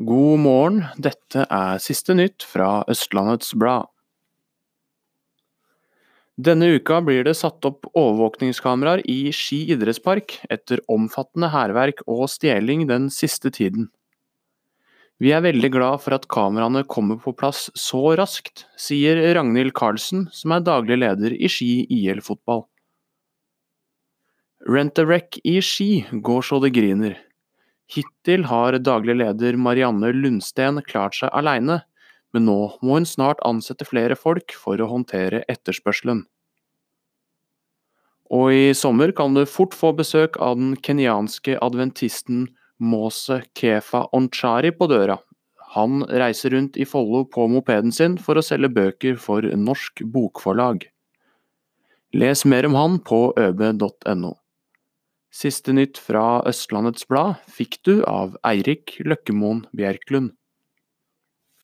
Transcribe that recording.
God morgen, dette er siste nytt fra Østlandets Blad. Denne uka blir det satt opp overvåkningskameraer i Ski idrettspark etter omfattende hærverk og stjeling den siste tiden. Vi er veldig glad for at kameraene kommer på plass så raskt, sier Ragnhild Karlsen, som er daglig leder i Ski IL fotball. Rent-a-wreck i Ski går så det griner. Hittil har daglig leder Marianne Lundsten klart seg alene, men nå må hun snart ansette flere folk for å håndtere etterspørselen. Og i sommer kan du fort få besøk av den kenyanske adventisten Mose Kefa Onchari på døra. Han reiser rundt i Follo på mopeden sin for å selge bøker for Norsk Bokforlag. Les mer om han på øb.no. Siste nytt fra Østlandets Blad fikk du av Eirik Løkkemoen Bjerklund.